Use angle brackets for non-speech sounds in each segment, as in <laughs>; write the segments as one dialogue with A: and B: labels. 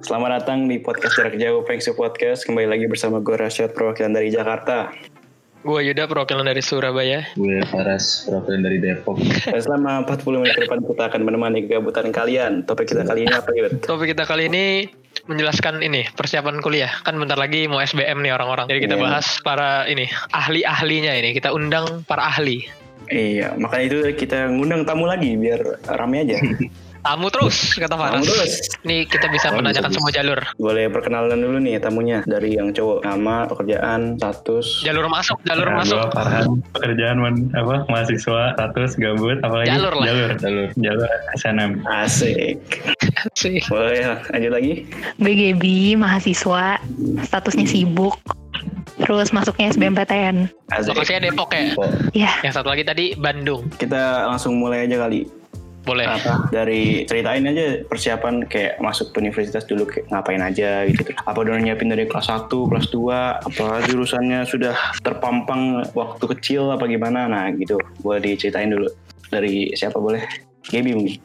A: Selamat datang di podcast jarak jauh Fengsu Podcast. Kembali lagi bersama gue Rasyad perwakilan dari Jakarta.
B: Gue Yuda perwakilan dari Surabaya.
C: Gue Faras, perwakilan dari Depok.
A: Dan <laughs> selama 40 menit ke depan kita akan menemani kegabutan kalian. Topik kita kali ini apa Yud?
B: Topik kita kali ini menjelaskan ini persiapan kuliah. Kan bentar lagi mau SBM nih orang-orang. Jadi kita
A: Iya.
B: bahas para ini ahli-ahlinya ini. Kita undang para ahli.
A: Iya, makanya itu kita ngundang tamu lagi biar rame aja. <laughs>
B: Tamu terus kata Faras.
A: Tamu terus.
B: Nih kita bisa
C: Oh,
B: menanyakan
C: bisa,
B: semua jalur.
A: Boleh perkenalan dulu nih tamunya dari yang cowok. Nama, pekerjaan, status.
B: Jalur masuk, jalur
D: Nah,
B: masuk.
D: gua Farhan, pekerjaan man- apa mahasiswa status gabut apalagi
B: Jalur lah.
D: jalur
C: Jalur.
D: jalur SNM
A: Asik.
B: Sih.
A: Boleh lanjut lagi?
E: Gaby, mahasiswa, statusnya sibuk, terus masuknya SBMPTN.
A: Asik.
B: Lokasinya Depok ya.
C: Kok
E: Ya,
B: Yang satu lagi tadi Bandung.
A: Kita langsung mulai aja kali.
B: Boleh.
A: apa dari ceritain aja persiapan kayak masuk ke universitas dulu kayak ngapain aja gitu terus apa udah nyiapin dari kelas 1, kelas 2 apa jurusannya sudah terpampang waktu kecil apa gimana nah gitu boleh diceritain dulu dari siapa boleh Gaby mungkin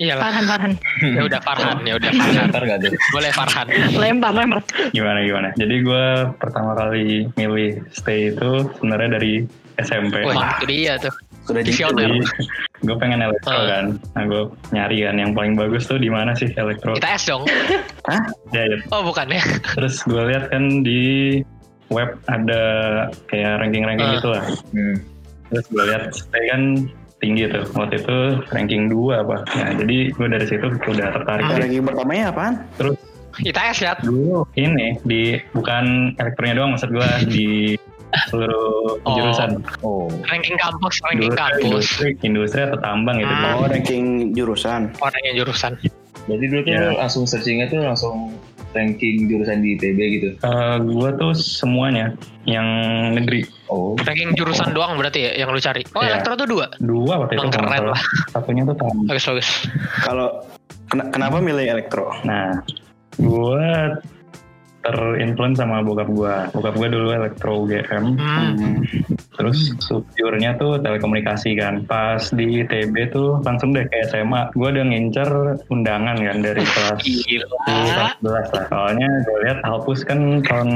B: Iyalah.
E: Farhan, Farhan.
B: Ya udah Farhan, ya udah Farhan.
C: ntar gak tuh?
B: Boleh Farhan.
E: Lempar, lempar.
D: gimana gimana jadi gue pertama kali milih stay itu sebenarnya dari SMP
B: Wah, itu dia tuh.
A: Sudah jadi <laughs>
D: jadi gue pengen elektro
B: Ah.
D: kan nah gue nyari kan yang paling bagus tuh di mana sih elektro
B: Kita S dong. <laughs>
D: ya, ya.
B: Oh bukan ya. <laughs>
D: terus gue lihat kan di web ada kayak ranking-ranking
B: Ah.
D: gitu lah
C: Hmm.
D: terus gue lihat stay kan tinggi tuh waktu itu ranking 2 apa nah jadi gue dari situ udah tertarik
B: Hmm.
A: ranking pertamanya apaan?
D: terus
B: Kita S ya.
D: dulu ini di bukan elektronya doang maksud gue di seluruh
B: Oh.
D: jurusan
C: Oh.
B: Ranking kampus, ranking
D: Dulu
B: kampus.
D: industri, industri atau tambang gitu
B: Hmm.
A: Oh ranking jurusan
B: Orang yang jurusan.
C: Jadi dulu tuh
D: Ya.
C: langsung searchingnya tuh langsung ranking jurusan di ITB gitu.
D: Eh, gue tuh semuanya yang negeri
C: Oh.
B: Ranking jurusan doang berarti ya yang lu cari. Oh,
D: Iya.
B: elektro tuh dua.
D: dua waktu itu nggak
B: keren
D: salah. satunya tuh tambang
B: Bagus bagus.
A: kalau ken- kenapa milih elektro?
D: nah gue terinfluence sama bokap gue bokap gue dulu elektro UGM
B: Hmm.
A: Hmm.
D: Terus subjurnya tuh telekomunikasi kan. Pas di ITB tuh langsung deh kayak SMA. Gue udah ngincer undangan kan dari kelas
B: Gila.
D: 11 lah. Soalnya gue lihat Alpus kan tahun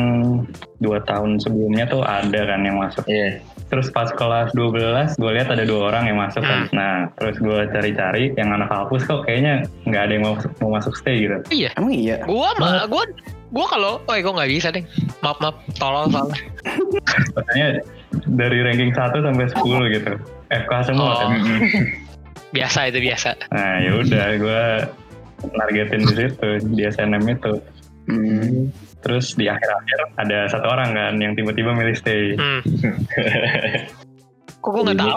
D: 2 tahun sebelumnya tuh ada kan yang masuk.
C: Iya.
D: Terus pas kelas 12 gue lihat ada dua orang yang masuk kan. Nah terus gue cari-cari yang anak Alpus kok kayaknya nggak ada yang mau, mau masuk stay gitu.
B: Iya.
A: Emang iya?
B: Gua mah gua gua kalau oh gua nggak bisa deh. Maaf maaf tolol soalnya.
D: Makanya dari ranking 1 sampai 10 gitu. FK semua
B: Oh.
D: kan. <laughs>
B: Biasa itu biasa.
D: Nah ya udah gue nargetin di situ di SNM itu.
A: Hmm.
D: Terus di akhir-akhir ada satu orang kan yang tiba-tiba milih stay.
B: Hmm. <laughs> Kok gua nggak tahu?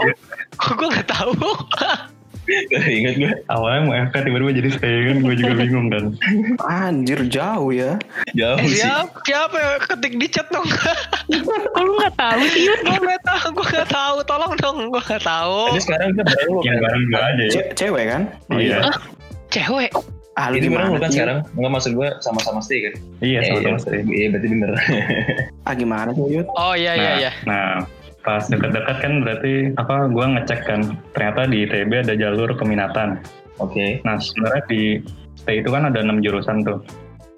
B: Kok gua nggak tahu? <laughs> <laughs>
C: Ingat gue.
D: Awalnya mau FK tiba-tiba jadi stay kan gue juga bingung kan.
A: Anjir jauh ya.
C: Jauh
B: Eh,
C: sih.
B: siapa? Siapa ya? Ketik di chat dong. <laughs>
E: Kok lu gak tahu sih, Yud?
B: gua nggak tahu. Gua nggak tahu. Tolong dong. Gua nggak tahu.
C: Ini sekarang kita baru
D: Yang
C: kan.
D: bareng gue aja ya.
A: Ce- cewek kan? Oh,
D: Iya.
B: Cewek.
A: Ah, lu
C: Ini
A: gimana?
C: bukan
A: sih?
C: sekarang. Enggak maksud gue sama-sama stay kan?
D: Iya
C: Eh,
D: sama-sama
C: iya,
D: stay.
C: Iya berarti bener.
A: Ah gimana sih Yud?
B: Oh iya iya
D: Nah,
B: iya.
D: nah pas deket-deket kan berarti apa gue ngecek kan ternyata di ITB ada jalur peminatan.
C: Oke.
D: Nah sebenarnya di stay itu kan ada enam jurusan tuh.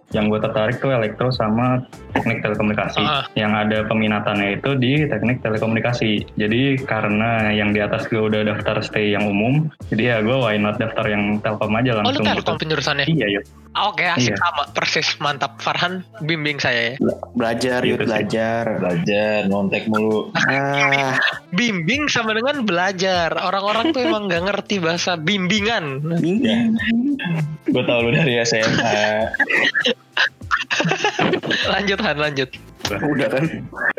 D: Yang gue tertarik tuh elektro sama teknik telekomunikasi.
B: Ah.
D: Yang ada peminatannya itu di teknik telekomunikasi. Jadi karena yang di atas gue udah daftar stay yang umum, jadi ya gue why not daftar yang telkom aja
B: Oh lu
D: langsung gitu.
B: telkom penjurusannya?
D: Iya yuk.
B: Oke asik
D: Iya.
B: sama persis mantap Farhan bimbing saya ya.
A: Bela- Belajar
D: Gitu sih.
A: belajar.
C: Belajar, nontek mulu.
A: Ah, <laughs>
B: Bimbing sama dengan belajar. Orang-orang tuh emang nggak ngerti bahasa bimbingan.
A: bingung.
C: Gue tau lu dari SMA. <laughs>
B: Lanjut Han lanjut.
A: Udah kan?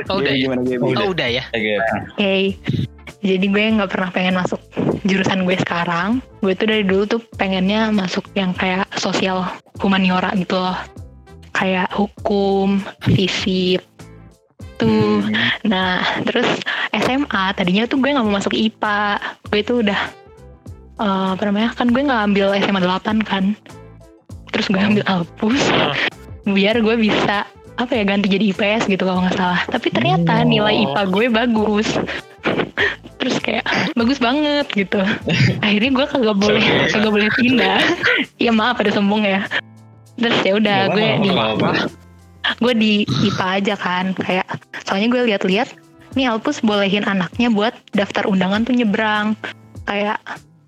B: Oh, udah ya?
A: gimana?
B: Oh udah ya.
C: Oke.
E: Oke. Jadi gue nggak pernah pengen masuk jurusan gue sekarang. Gue tuh dari dulu tuh pengennya masuk yang kayak sosial humaniora gitu loh. Kayak hukum, fisip, tuh.
C: Hmm.
E: Nah, terus SMA tadinya tuh gue nggak mau masuk IPA. Gue tuh udah eh, apa namanya? Kan gue nggak ambil SMA 8 kan. Terus gue ambil Alpus
B: Ah.
E: biar gue bisa apa ya ganti jadi IPS gitu kalau nggak salah. Tapi ternyata
B: Oh.
E: nilai IPA gue bagus. Terus kayak bagus banget gitu. <laughs> Akhirnya gue kagak boleh kagak boleh pindah. <laughs> ya maaf ada sombong ya. terus ya udah gue di gue di IPA aja kan kayak soalnya gue lihat-lihat nih Alpus bolehin anaknya buat daftar undangan tuh nyebrang kayak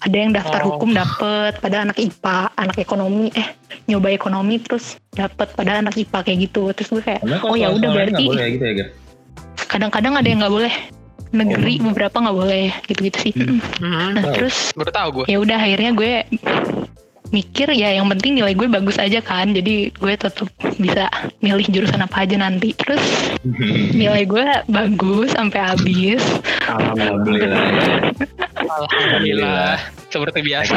E: ada yang daftar
B: Oh.
E: hukum dapet pada anak IPA anak ekonomi eh nyoba ekonomi terus dapet pada anak IPA kayak gitu terus gue kayak oh ya udah berarti
C: gitu ya,
E: kadang-kadang ada yang nggak boleh negeri beberapa nggak boleh gitu-gitu sih
B: Hmm,
E: nah
C: Wow.
E: terus
B: baru tahu gue.
E: ya udah akhirnya gue mikir ya yang penting nilai gue bagus aja kan. Jadi gue tetap bisa milih jurusan apa aja nanti. Terus <laughs> nilai gue bagus sampai habis.
C: Alhamdulillah.
B: Alhamdulillah. Seperti biasa.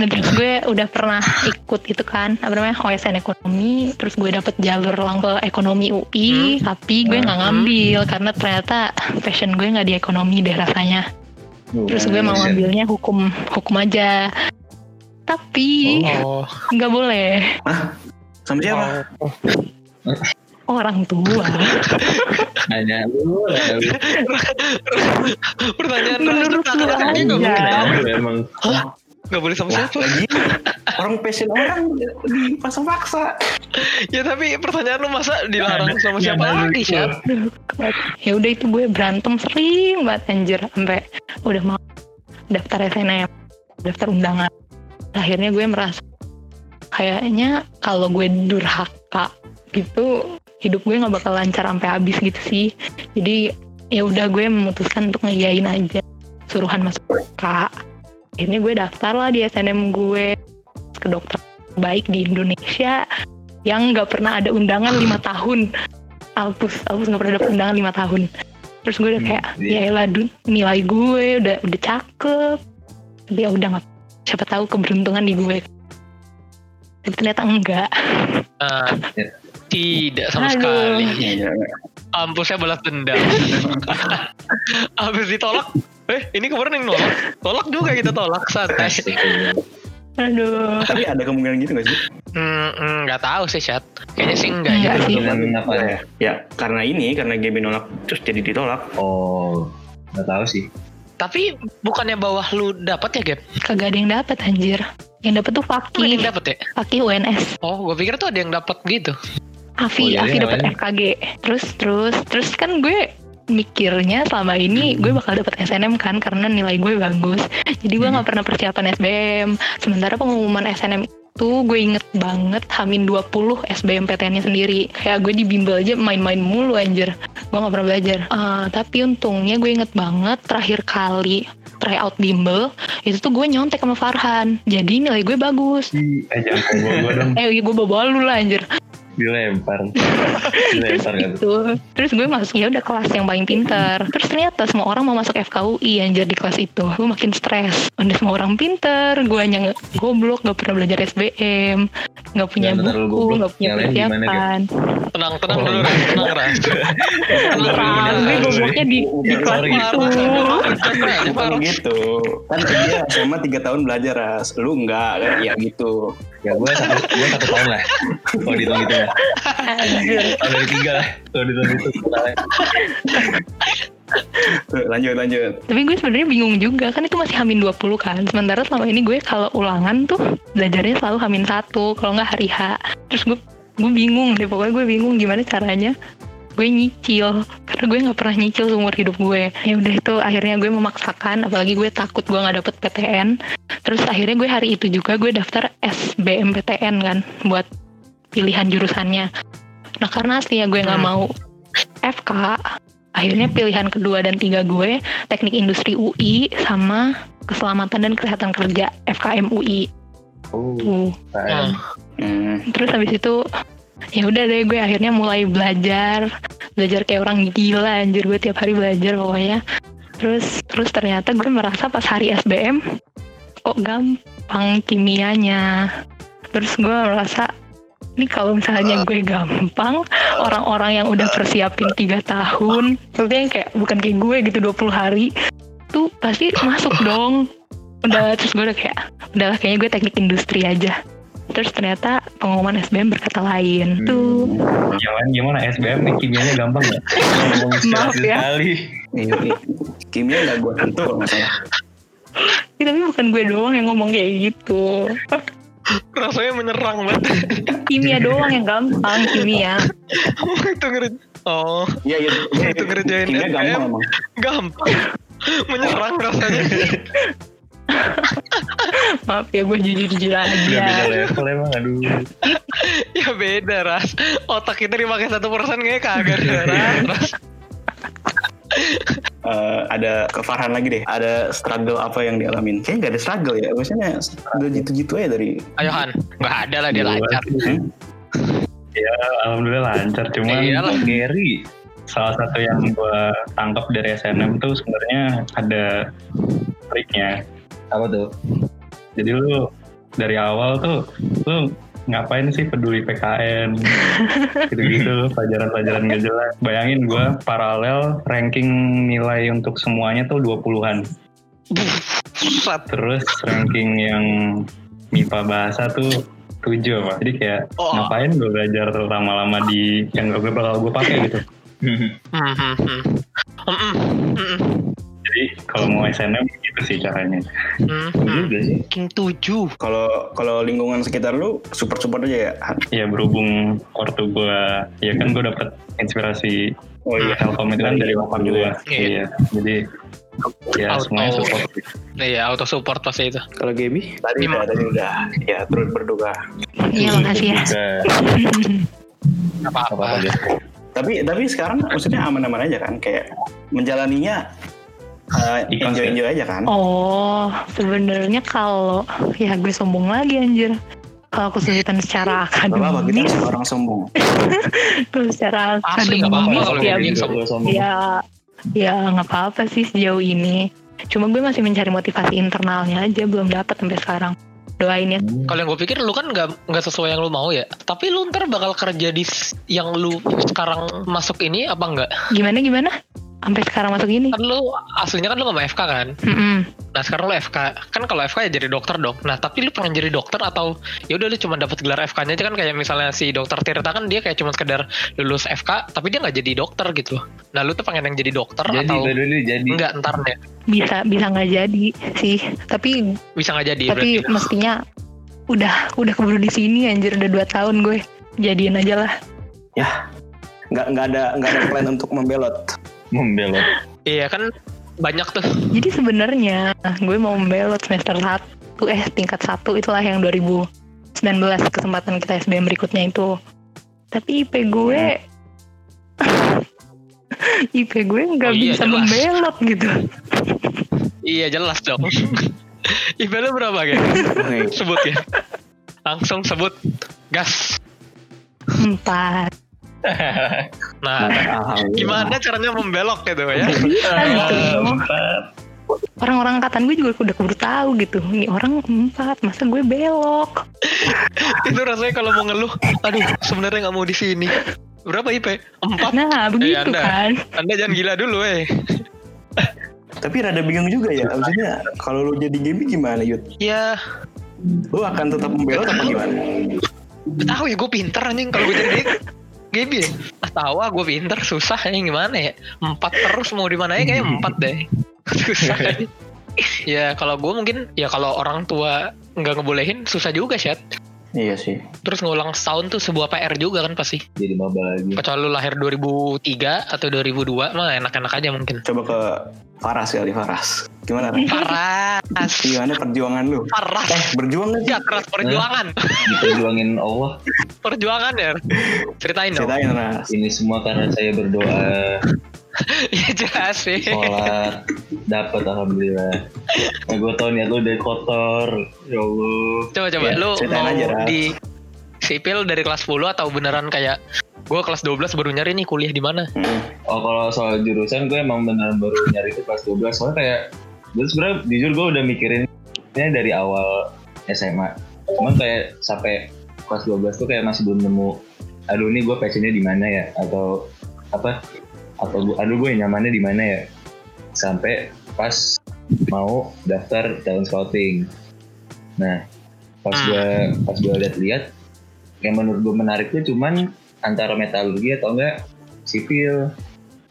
E: Dan terus gue udah pernah ikut itu kan apa namanya OSN ekonomi. Terus gue dapet jalur langsung ke ekonomi UI tapi gue nggak ngambil karena ternyata passion gue nggak di ekonomi deh rasanya. Terus gue mau
C: Buset.
E: ngambilnya hukum hukum aja tapi
B: Oh,
E: nggak boleh
A: Sama siapa?
B: oh.
E: orang tua
C: Hanya lu.
B: Pertanyaan
E: Menurut lu aja.
C: emang.
B: Nggak boleh sama
A: Wah,
B: siapa.
A: lagi orang passion orang dipaksa-paksa.
B: Ya tapi pertanyaan lu masa dilarang sama
C: Ya,
B: siapa
C: nah,
B: lagi. Syat?
E: ya udah itu gue berantem sering banget anjir sampai udah mau daftar SNM daftar undangan akhirnya gue merasa kayaknya kalau gue durhaka gitu hidup gue nggak bakal lancar sampai habis gitu sih. Jadi ya udah gue memutuskan untuk ngeyain aja suruhan masuk k. Akhirnya gue daftar lah di SNM gue ke dokter baik di Indonesia yang nggak pernah ada undangan lima <laughs> tahun. Alpus Alpus nggak pernah dapet undangan lima tahun. Terus gue udah
C: Hmm,
E: kayak
C: iya.
E: ya elah Dun, nilai gue udah udah cakep. Tapi ya udah nggak siapa tahu keberuntungan di gue tapi ternyata enggak
C: Ya.
B: tidak sama
E: Aduh.
B: sekali.
A: Iya,
B: Kampusnya balas dendam. <laughs> Habis ditolak, eh ini kemarin yang nolak. Tolak juga kita tolak, santai.
E: aduh
A: Tapi ada kemungkinan gitu gak sih?
B: Hmm, nggak tahu sih, Syat. Kayaknya sih enggak ya.
E: Sih.
C: Dengan apa ya?
A: Ya, karena ini, karena Gaby nolak terus jadi ditolak.
C: Oh, nggak tahu sih.
B: Tapi bukannya bawah lu dapat ya, Gap?
E: kagak ada yang dapat anjir yang dapat tuh
B: ada
E: Faki
B: yang dapat ya?
E: Faki UNS
B: Oh, gue pikir tuh ada yang dapat gitu.
E: Afi
C: Oh, jadi
E: Afi dapat
C: namanya?
E: FKG terus terus terus kan gue mikirnya selama ini gue bakal dapat SNM kan karena nilai gue bagus jadi gue nggak pernah persiapan SBM sementara pengumuman SNM gue inget banget Hamin 20 SBMPTN-nya sendiri. Kayak gue di bimbel aja main-main mulu anjir. Gue nggak pernah belajar. Eh, tapi untungnya gue inget banget terakhir kali try out bimbel itu tuh gue nyontek sama Farhan. Jadi nilai gue bagus.
D: Eh jangan gue dong. <laughs>
E: eh gue bawa lu lah anjir
C: Dilempar.
E: terus
C: Dilempar kan.
E: gitu terus gue masuk ya udah kelas yang paling pintar terus ternyata semua orang mau masuk FKUI anjir di kelas itu gue makin stres udah semua orang pintar gue hanya goblok gak pernah belajar SBM nggak punya
C: Jangan
E: buku nggak punya persiapan
B: Tenang, tenang
C: Oh.
B: dulu, Ras. Tenang, Ras.
E: Parah, gue gobloknya di, di
C: Oh,
E: kelas itu
A: gitu. Kan dia SMA 3 tahun belajar, Ras. Lu enggak, kan? ya gitu.
C: Ya gue satu, gue satu tahun lah. Kalau dihitung gitu ya. Tahun dari tiga lah. Kalau dihitung gitu.
A: Tuh, lanjut, lanjut.
E: tapi gue sebenarnya bingung juga kan itu masih Hamin 20 kan sementara selama ini gue kalau ulangan tuh belajarnya selalu Hamin satu kalau nggak hari H terus gue gue bingung deh pokoknya gue bingung gimana caranya gue nyicil karena gue nggak pernah nyicil seumur hidup gue ya udah itu akhirnya gue memaksakan apalagi gue takut gue nggak dapet PTN terus akhirnya gue hari itu juga gue daftar SBMPTN kan buat pilihan jurusannya nah karena aslinya gue nggak
B: Hmm.
E: mau FK akhirnya pilihan kedua dan tiga gue teknik industri UI sama keselamatan dan kesehatan kerja FKM UI
C: Oh,
E: tuh
C: PN.
A: Hmm.
E: terus habis itu ya udah deh gue akhirnya mulai belajar. Belajar kayak orang gila anjir. Gue tiap hari belajar pokoknya. Terus terus ternyata gue merasa pas hari SBM kok gampang kimianya. Terus gue merasa ini kalau misalnya gue gampang orang-orang yang udah persiapin tiga tahun maksudnya yang kayak bukan kayak gue gitu 20 hari tuh pasti masuk dong. Udah terus gue udah kayak udahlah kayaknya gue teknik industri aja terus ternyata pengumuman SBM berkata lain tuh
D: Yang lain gimana? SBM nih kimianya gampang nggak? <laughs>
C: Ngomong
E: Maaf ya.
C: sekali.
A: Ini, ini. Kimia nggak gue tentu kalau nggak salah.
E: Ya, tapi bukan gue doang yang ngomong kayak gitu
B: Rasanya menyerang banget.
E: Kimia doang yang gampang, kimia. <laughs>
B: itu ngerti. Oh,
A: Iya iya. iya,
B: Itu ngerjain
A: Kimia gampang emang.
B: gampang. menyerang rasanya. <laughs> <laughs>
E: Maaf ya gue jujur-jujur
C: Udah beda
E: aja.
C: level emang aduh. <laughs>
B: ya beda ras. Otak kita dipakai satu persen kayak kagak ras. <laughs>
A: Eh, ada ke Farhan lagi deh. Ada struggle apa yang dialamin? Kayaknya nggak ada struggle ya. Maksudnya struggle gitu-gitu aja dari.
B: Ayo Han, nggak ada lah dia lancar.
A: Hmm?
D: Ya, alhamdulillah lancar. Cuman
B: Iya lah.
C: Gary.
D: salah satu yang gue tangkap dari SNM tuh sebenarnya ada triknya.
C: Apa tuh?
D: Jadi lu dari awal tuh lu ngapain sih peduli PKN <laughs> gitu-gitu pelajaran-pelajaran gak jelas. Bayangin gue paralel ranking nilai untuk semuanya tuh 20-an.
B: Pusat.
D: Terus ranking yang MIPA bahasa tuh 7 apa. Jadi kayak
B: Oh.
D: ngapain gue belajar lama-lama di yang gak gue bakal gue pakai gitu. <laughs>
B: Hmm, hmm, hmm. Hmm, hmm, hmm,
D: Jadi kalau mau SNM gitu sih caranya.
B: hmm, hmm. King 7.
A: Kalau kalau lingkungan sekitar lu support support aja ya.
D: Ya berhubung waktu gue, ya kan gue dapet inspirasi
A: Oh iya.
D: Telkom itu kan dari bokap juga.
B: Iya.
D: Iya. Jadi ya
B: Auto.
D: semuanya support.
B: Iya, auto support pasti itu.
A: Kalau Gaby? Tadi udah, tadi udah. Ya turut berduka.
E: Iya makasih ya.
B: Apa-apa.
C: apa
A: Tapi tapi sekarang maksudnya aman-aman aja kan. Kayak menjalaninya uh,
D: Ikhlas
A: enjoy
D: ya?
A: enjoy aja kan.
E: Oh, sebenarnya kalau ya gue sombong lagi anjir. Kalau kesulitan secara
A: Gak apa-apa kita
E: akademis,
A: orang sombong. <laughs>
E: kalau secara
B: Asli
E: akademis
B: kalau
E: ya,
B: kayak gitu.
C: Sombong.
E: ya, ya nggak apa-apa sih sejauh ini. Cuma gue masih mencari motivasi internalnya aja, belum dapat sampai sekarang. Doain ya.
B: Kalau yang gue pikir lu kan nggak nggak sesuai yang lu mau ya. Tapi lu ntar bakal kerja di yang lu sekarang masuk ini apa enggak?
E: Gimana gimana? Sampai sekarang masuk ini.
B: Kan lu aslinya kan lu mau FK kan?
E: Mm-mm.
B: Nah sekarang lu FK kan kalau FK ya jadi dokter dong. Nah tapi lu pengen jadi dokter atau ya udah lu cuma dapat gelar FK-nya aja kan kayak misalnya si dokter Tirta kan dia kayak cuma sekedar lulus FK tapi dia nggak jadi dokter gitu. Nah lu tuh pengen yang jadi dokter
C: Jadi
B: atau
C: dulu jadi.
B: enggak ntar deh
E: Bisa bisa nggak jadi sih. Tapi
B: bisa nggak jadi
E: tapi
B: berarti.
E: mestinya udah udah keburu di sini anjir udah dua tahun gue. Jadiin aja lah.
A: Nggak nggak ada nggak ada plan untuk membelot.
C: Membelot.
B: Iya kan banyak tuh.
E: Jadi sebenarnya gue mau membelot semester 1 eh tingkat 1 itulah yang 2019 kesempatan kita SBM berikutnya itu. Tapi IP gue <laughs> IP gue nggak
B: Oh iya,
E: bisa
B: jelas.
E: membelot gitu.
B: Iya jelas dong. <laughs> IP lu berapa?
A: Oke.
B: Sebut ya. Langsung sebut. Gas.
E: Empat.
B: Nah,
A: Alhamdulillah.
B: gimana caranya membelok gitu ya?
E: Aduh. Orang-orang angkatan gue juga udah keburu tahu gitu. Ini orang empat, masa gue belok?
B: itu rasanya kalau mau ngeluh, aduh sebenarnya nggak mau di sini. Berapa IP? Empat.
E: Nah, begitu
B: Anda.
E: kan.
B: Anda jangan gila dulu, eh.
A: Tapi rada bingung juga ya. Maksudnya kalau lu jadi Gaby gimana Yud?
B: Ya,
A: Lu akan tetap membelot apa gimana?
B: tahu ya gue pinter anjing kalau gue jadi Gaby ya. Ah, tahu ah gue pinter, susah anjing gimana ya? Empat terus mau di mana ya kayak empat deh. <laughs> Susah. anjing. ya kalau gue mungkin ya kalau orang tua nggak ngebolehin susah juga Syat.
A: Iya sih.
B: Terus ngulang setahun tuh sebuah PR juga kan pasti.
C: Jadi maba lagi.
B: Kecuali lu lahir 2003 atau 2002 mah enak-enak aja mungkin.
A: Coba ke Faras kali Faras. Gimana? Ran?
B: Paras.
A: Gimana perjuangan lu?
B: Paras.
A: Eh berjuang gak sih?
B: Ya keras perjuangan.
C: Diperjuangin Allah.
B: Perjuangan ya. Ceritain dong.
A: Ceritain Ras.
C: Ini semua karena saya berdoa.
B: ya jelas sih.
C: Sholat. Dapat Alhamdulillah. Nah gue tau niat lu dari kotor. Ya Allah.
B: Coba coba
A: Ya,
B: lu
A: ceritain
B: mau
A: aja,
B: di sipil dari kelas 10 atau beneran kayak gue kelas 12 baru nyari nih kuliah di mana?
A: Hmm.
C: Oh kalau soal jurusan gue emang beneran baru nyari itu kelas 12 soalnya kayak gue sebenarnya jujur gue udah mikirinnya dari awal SMA cuman kayak sampai kelas 12 tuh kayak masih belum nemu aduh ini gue passionnya di mana ya? Atau apa? Atau gua- aduh gue nyamannya di mana ya? Sampai pas mau daftar talent scouting. Nah pas gue pas gue lihat-lihat yang menurut gue menarik tuh cuman antara metalurgi atau enggak sipil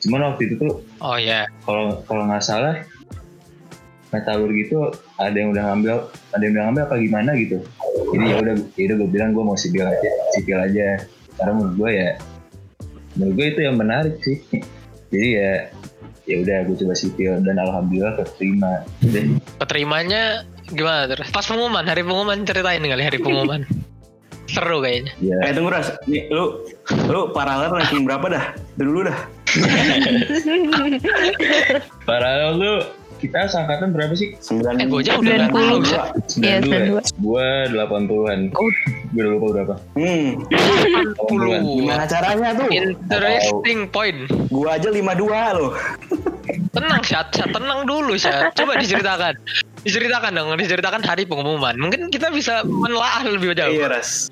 C: cuman waktu itu tuh
B: Oh ya.
C: kalau kalau nggak salah metalurgi itu ada yang udah ngambil ada yang udah ngambil apa gimana gitu jadi ya udah ya udah gue bilang gue mau sipil aja sipil aja karena menurut gue ya menurut gue itu yang menarik sih <laughs> jadi ya ya udah gue coba sipil dan alhamdulillah keterima
B: Keterimanya gimana terus? Pas pengumuman, hari pengumuman ceritain kali hari pengumuman. <laughs> Seru kayaknya.
C: ya
A: Eh tunggu Ras, nih lu lu paralel ranking berapa dah? Dulu dah. <laughs>
C: paralel lu kita seangkatan berapa sih?
A: Sembilan.
B: Eh, gua aja udah nggak tahu, Sa.
E: Iya,
C: 92 Gue 80-an
B: Oh.
C: Gue udah lupa berapa
A: Hmm,
C: 80-an
A: gimana caranya tuh?
B: Interesting point.
A: Gua aja 52 loh.
B: Tenang, Syat. Syat, tenang dulu, Syat. Coba diceritakan. Diceritakan dong, diceritakan hari pengumuman. Mungkin kita bisa menelaah lebih jauh.
A: Iya Ras.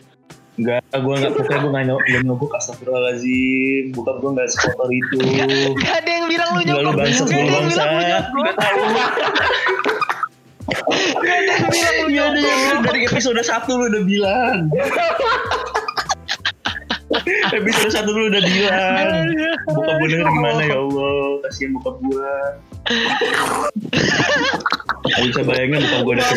C: Enggak, gue gak pokoknya gue gak nyogok astagfirullahaladzim. Bokap gue gak sekotor itu.
B: Gak ada yang bilang lu
C: bangsat,
B: Gak ada yang bilang lu
C: bangsat.
B: nyokap. Gak ada yang bilang lu
C: Iya, iya, iya,
B: nyokap.
C: dari episode 1 lu udah bilang. Episode 1 lu udah bilang. Bokap gue denger gimana ya Allah. Kasihan bokap gue Gak bisa bayangin bokap gue udah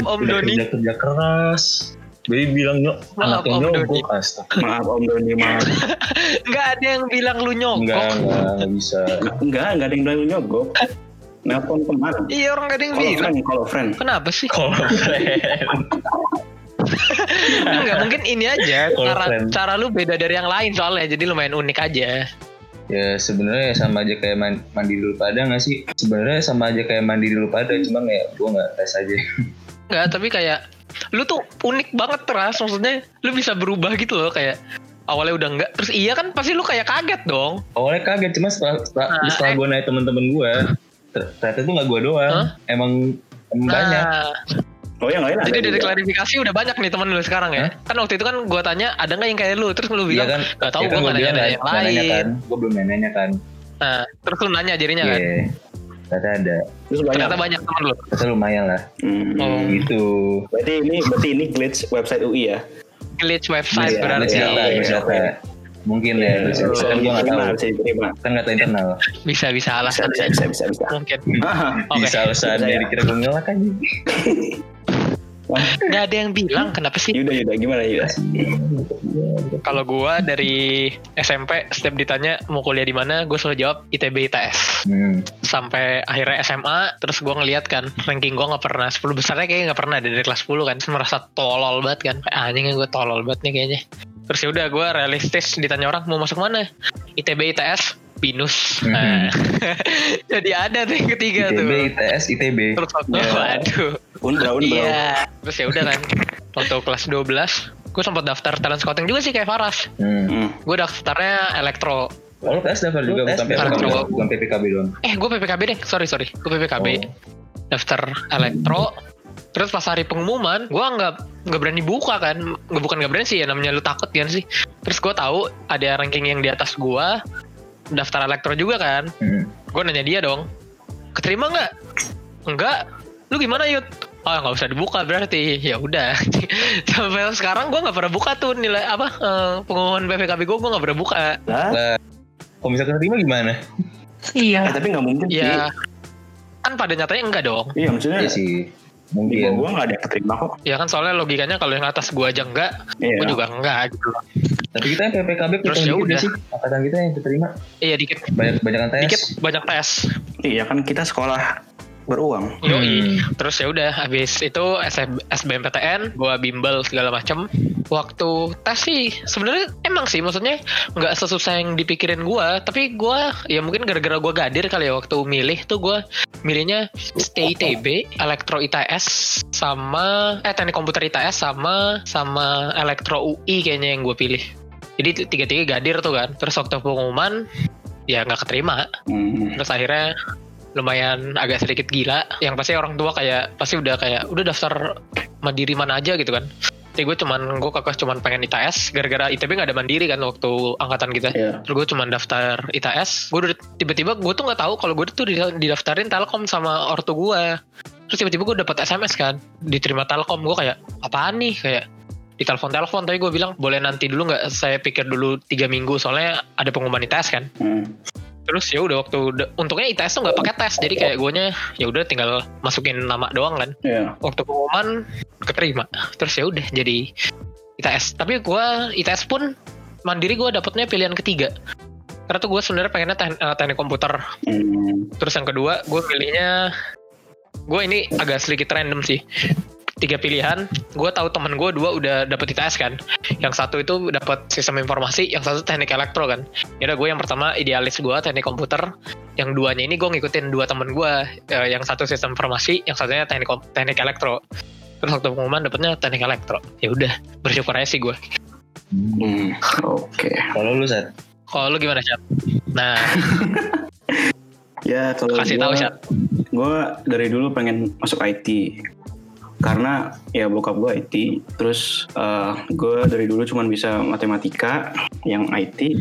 C: kerja, kerja keras Bayi bilang nyok,
B: Maaf,
C: anaknya
B: Om
C: nyogok astaga
A: Maaf Om Doni maaf. <laughs>
B: Gak ada yang bilang lu nyokap.
C: Enggak, enggak, enggak bisa
A: Enggak, enggak ada yang bilang lu nyogok. Nelpon kemarin.
B: Iya orang gak ada yang
A: Kalau
B: bilang.
A: friend, kalau friend.
B: Kenapa sih?
C: Kalau <laughs> friend
B: Enggak mungkin ini aja cara
C: friend.
B: cara lu beda dari yang lain soalnya jadi lumayan unik aja.
C: Ya sebenarnya sama aja kayak man- mandi dulu pada nggak sih? Sebenarnya sama aja kayak mandi dulu pada, cuman ya gue nggak tes aja.
B: Enggak, tapi kayak lu tuh unik banget teras maksudnya lu bisa berubah gitu loh kayak awalnya udah enggak terus iya kan pasti lu kayak kaget dong.
C: Awalnya kaget, cuma setelah setelah,
B: Nah,
C: setelah
B: eh.
C: gue naik temen-temen gue, ter- ternyata itu nggak gue doang,
B: Hah?
C: emang, emang banyak.
B: Nah,
A: Oh yang lain ada.
B: jadi dari
A: juga.
B: klarifikasi udah banyak nih temen lu sekarang ya. Kan waktu itu kan gua tanya ada nggak yang kayak lu terus lu
C: Iya
B: bilang
C: kan?
B: nggak tahu
C: Iya
B: gua
C: kan
B: nggak nanya ada yang
C: nggak nanya
B: lain.
C: kan, gue belum nanya kan.
B: Nah, terus lu nanya jadinya
C: Iya,
B: kan.
C: Ternyata ada,
A: Terus banyak.
B: Ternyata banyak temen lu.
C: ternyata lumayan lah.
A: Hmm.
B: Oh.
C: Gitu.
A: Berarti ini berarti ini glitch website UI ya.
B: Glitch website
C: Iya,
B: berarti.
C: bisa data, bisa data. Mungkin ya, bisa, bisa kan gue nggak
A: diterima,
C: tahu.
A: bisa diterima.
C: Kan nggak tahu internal.
B: Bisa bisa
A: Bisa,
B: alasan
A: bisa, bisa, bisa, bisa.
B: mungkin.
A: Ah, <laughs>
B: Oke.
C: Bisa alasan
A: Bisa ya.
C: dari kira gue ngelak aja. <laughs>
B: Nggak ada yang bilang kenapa sih?
A: Yuda, Yuda, gimana Yuda?
B: Kalau gua dari SMP setiap ditanya mau kuliah di mana, gue selalu jawab ITB ITS.
C: Hmm.
B: Sampai akhirnya SMA, terus gua ngeliat kan ranking gua nggak pernah 10 besarnya kayaknya nggak pernah ada dari kelas 10 kan. Terus merasa tolol banget kan. Kayak anjing gue tolol banget nih kayaknya. Terus ya udah gue realistis ditanya orang mau masuk mana? ITB ITS binus.
C: Mhm.
B: Nah, <laughs> jadi ada tuh yang ketiga tuh.
C: ITB, ITS, ITB.
B: Terus waktu
A: Ya.
B: waduh.
A: Unbra, unbra.
B: Iya. Terus ya udah kan. Waktu kelas 12 gue sempat daftar talent scouting juga sih kayak Faras.
C: Hmm.
A: Hmm.
B: Gue daftarnya elektro.
C: Oh, lu tes daftar juga bukan
B: tes
C: PPKB, bukan PPKB doang.
B: Eh gue PPKB deh, sorry sorry, gue PPKB.
C: Oh.
B: Daftar elektro. Terus pas hari pengumuman, gue nggak nggak berani buka kan, nggak bukan nggak berani sih ya namanya lu takut kan sih. Terus gue tahu ada ranking yang di atas gue, daftar elektro juga kan.
C: Hmm.
B: Gue nanya dia dong, keterima nggak? Enggak. Lu gimana yud? Oh nggak usah dibuka berarti. Ya udah. <laughs> Sampai sekarang gue nggak pernah buka tuh nilai apa eh, pengumuman PPKB gue, gue nggak pernah buka.
A: Lah,
C: Lah, kalau misalkan terima gimana?
A: eh,
E: Iya.
A: tapi nggak mungkin sih.
B: Ya kan pada nyatanya enggak dong.
A: Iya, maksudnya
C: Iya sih, mungkin.
A: gua nggak ada yang keterima kok.
B: Ya kan soalnya logikanya kalau yang atas gua aja enggak,
A: Iya.
B: gua juga enggak gitu loh.
C: Tapi kita yang PPKB
B: Terus
C: kita
B: ya udah.
C: sih? Angkatan kita yang keterima
B: Iya dikit,
C: banyak banyakan tes.
B: dikit banyak tes.
A: Iya kan kita sekolah beruang.
B: Yoi. Terus ya udah habis itu SM SBMPTN, gua bimbel segala macem. Waktu tes sih sebenarnya emang sih maksudnya nggak sesusah yang dipikirin gua, tapi gua ya mungkin gara-gara gua gadir kali ya waktu milih tuh gua milihnya Stay ITB, Elektro ITS sama eh Teknik Komputer ITS sama sama Elektro UI kayaknya yang gue pilih. Jadi tiga-tiga gadir tuh kan. Terus waktu pengumuman ya nggak keterima
A: Hmm.
B: terus akhirnya lumayan agak sedikit gila. Yang pasti orang tua kayak pasti udah kayak udah daftar mandiri mana aja gitu kan. Tapi gue cuman gue kakak cuman pengen ITS gara-gara ITB nggak ada mandiri kan waktu angkatan kita.
A: Iya.
B: terus gue cuman daftar ITS gue udah tiba-tiba gue tuh nggak tahu kalau gue tuh di- didaftarin Telkom sama ortu gue. Terus tiba-tiba gue dapat SMS kan diterima Telkom. Gue kayak apaan nih? Kayak di telepon telepon tapi gue bilang boleh nanti dulu nggak? Saya pikir dulu tiga minggu soalnya ada pengumuman ITS kan.
A: Hmm.
B: Terus ya udah waktu udah- untungnya ITS tuh nggak pakai tes jadi kayak gue ya udah tinggal masukin nama doang kan.
A: Iya.
B: waktu pengumuman keterima. Terus ya udah jadi ITS tapi gue ITS pun mandiri gue dapetnya pilihan ketiga. Karena tuh gue sebenarnya pengennya teknik, teknik komputer.
A: Hmm.
B: terus yang kedua gue pilihnya gue ini agak sedikit random sih tiga pilihan gue tahu temen gue dua udah dapet ITS kan. Yang satu itu dapat sistem informasi yang satu teknik elektro kan. Ya udah gue yang pertama idealis gue teknik komputer. Yang duanya ini gue ngikutin dua temen gue eh, yang satu sistem informasi yang satunya teknik teknik elektro. Terus waktu pengumuman dapetnya teknik elektro. Ya udah bersyukur aja sih gue
A: Hmm. Oke.
C: Kalau lu set,
B: kalau lu gimana Syat? nah. <laughs>
A: Ya kalau
B: kasih tahu Syat
A: gue dari dulu pengen masuk IT karena ya bokap gue IT terus gue dari dulu cuman bisa matematika yang IT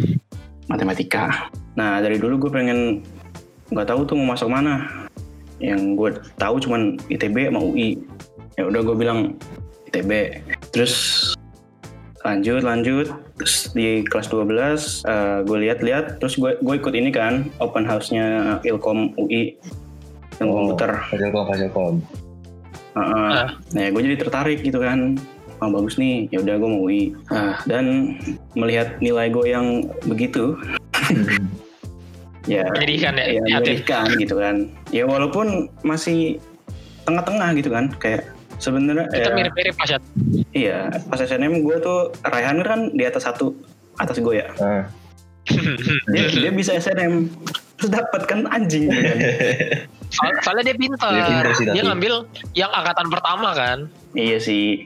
A: matematika. Nah dari dulu gue pengen nggak tahu tuh mau masuk mana. Yang gue tahu cuman ITB sama UI ya udah gue bilang ITB terus lanjut lanjut. Terus di kelas 12 gue lihat-lihat. Terus gue gue ikut ini kan open house-nya Ilkom UI yang komputer.
C: Fasilkom,
A: Heeh.
B: Ah.
A: Nah, gue jadi tertarik gitu kan. Oh, bagus nih. Ya udah gue mau UI. Ah, dan melihat nilai gue yang begitu, <laughs> ya
B: Menyedihkan ya,
A: ya menyedihkan gitu kan. Ya walaupun masih tengah-tengah gitu kan, kayak sebenarnya
B: kita
A: ya,
B: mirip-mirip Syat
A: iya pas SNM gue tuh Raihan kan di atas satu atas gue ya.
C: Ah.
A: Dia, dia bisa SNM terus dapat kan anjing gitu <laughs> kan.
B: Soal- soalnya dia pintar.
C: Dia pintar sih,
B: Dia ngambil yang angkatan pertama kan.
A: iya sih.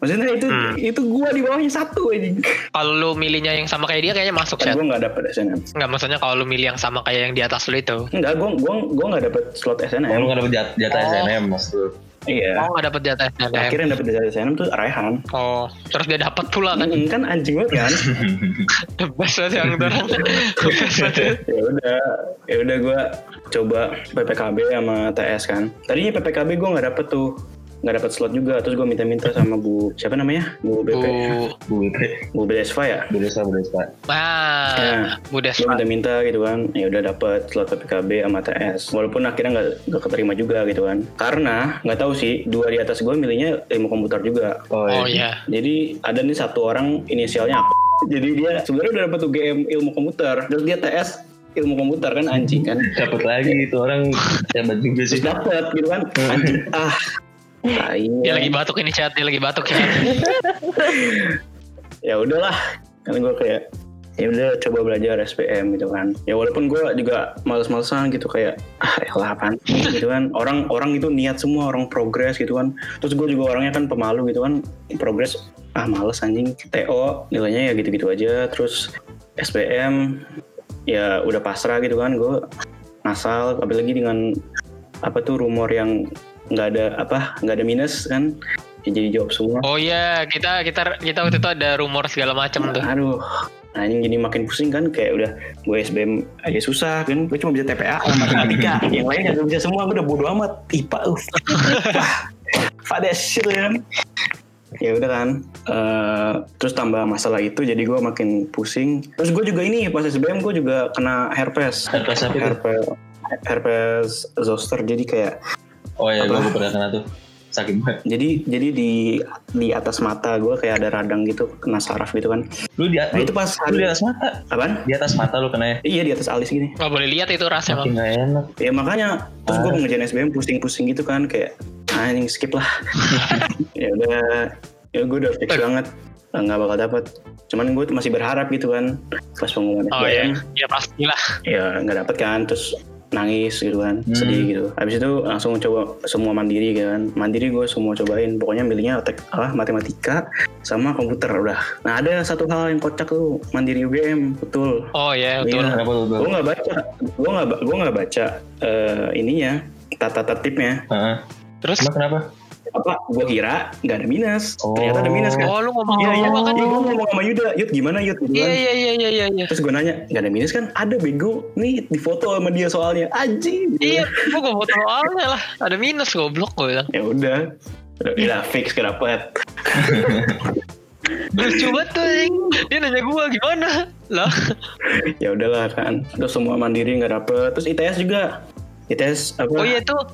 A: Maksudnya itu
B: Hmm.
A: itu gue di bawahnya satu anjing.
B: Kalau lu milihnya yang sama kayak dia kayaknya masuk
A: Kan gue nggak dapet SNM.
B: Enggak maksudnya kalau lu milih yang sama kayak yang di atas lu itu.
A: Enggak, gue gua gua nggak dapet slot
C: Oh, lu
A: SNM.
C: gak dapet jat- jatah
B: Oh.
C: SNM maksud?
A: Iya.
B: Oh nggak dapet jatah SNM.
A: Akhirnya yang dapet jatah SNM tuh Raihan.
B: Oh terus dia dapat pula kan.
A: Mm, kan anjing banget kan. <laughs>
B: The best banget yang orang. Banget. <laughs>
A: ya udah, ya udah gue coba PPKB sama TS kan. Tadinya PPKB gue nggak dapet tuh, nggak dapet slot juga. Terus gue minta-minta sama Bu siapa namanya? Bu BP,
B: Bu,
C: Bu Ipe,
A: Bu BDSFA ya.
C: Bu Desa, Bu Desa.
B: nah. Bu
A: Gue
B: Despa.
A: minta-minta gitu kan, ya udah dapet slot PPKB sama TS. Walaupun akhirnya nggak nggak keterima juga gitu kan. Karena nggak tahu sih, dua di atas gue milihnya ilmu komputer juga.
C: Oh,
B: Oh
C: iya.
B: iya.
A: Jadi ada nih satu orang inisialnya apa? Jadi dia sebenarnya udah dapat UGM ilmu komputer. Terus dia TS ilmu komputer kan anjing kan.
C: Dapat lagi itu orang hebat juga sih.
A: Dapat gitu kan. Anjing <laughs> ah. Tai.
B: Dia lagi batuk ini chat, dia lagi batuk ya. <laughs>
A: Ya udahlah. Karena gue kayak ya udah coba belajar SPM gitu kan. Ya walaupun gue juga males-malesan gitu kayak ah elah apaan sih gitu kan. Orang orang itu niat semua orang progres gitu kan. Terus gue juga orangnya kan pemalu gitu kan. Progres ah males anjing. TO nilainya ya gitu-gitu aja. Terus SPM ya udah pasrah gitu kan gue nasal apalagi dengan apa tuh rumor yang nggak ada apa nggak ada minus kan? Ya jadi jawab semua.
B: Oh iya, kita kita kita waktu itu ada rumor segala macam tuh.
A: aduh nah ini jadi makin pusing kan? Kayak udah gue SBM aja susah kan? Gue cuma bisa TPA sama matematika <laughs> yang lain gak bisa semua gue udah bodo amat IPA uh. <laughs> Fades gitu kan? Ya udah kan Eh, terus tambah masalah itu jadi gue makin pusing. Terus gue juga ini pas SBM gue juga kena herpes.
C: Herpes apa
A: herpes herpes zoster jadi kayak
C: Oh iya, gue pernah kena tuh. Sakit banget.
A: jadi jadi di di atas mata gue kayak ada radang gitu kena saraf gitu kan
C: Lu di,
A: nah
C: lu,
A: itu pas
C: lu di atas mata.
A: apaan
C: Di atas mata lu kena ya.
A: iya di atas alis gini
B: Gak boleh lihat itu ras
C: Makin gak enak.
A: ya makanya terus gue
C: Ah.
A: pengerjaan SBM pusing-pusing gitu kan kayak ah ini skip lah <laughs> ya udah ya gue udah fix banget Ah, nggak bakal dapet cuman gue masih berharap gitu kan pas pengumuman
B: Oh iya,
A: SBM
B: ya pastilah.
A: ya nggak dapet kan terus nangis gitu kan
C: Hmm.
A: sedih gitu habis itu langsung coba semua mandiri gitu kan mandiri gue semua cobain pokoknya milihnya tek apa matematika sama komputer udah nah ada satu hal yang kocak tuh mandiri UGM betul
B: Oh iya, betul.
A: Iya.
C: Lu?
A: gue nggak baca gue nggak gue nggak baca eh, ininya tata tertibnya
C: Heeh.
B: Terus
C: Emang kenapa?
A: Apa gue kira nggak ada minus
C: Oh.
A: ternyata ada minus kan
B: Oh lu ngomong
A: Iya, iya,
B: kan?
A: iya, gue ngomong sama Yuda, Yud gimana Yud? Gitu
B: Iya
A: kan.
B: iya iya iya iya. iya.
A: Terus gue nanya, gak ada minus kan? Ada bego, nih di foto sama dia soalnya, anjing.
B: Iya, gua gak foto soalnya lah. Ada minus goblok gue bilang.
A: Ya udah, udah, fix dapet. <laughs>
B: Lucu banget tuh. Dia nanya gua gimana? Loh,
A: ya udahlah kan terus semua mandiri nggak dapet terus ITS juga ITS apa
B: oh iya itu ah,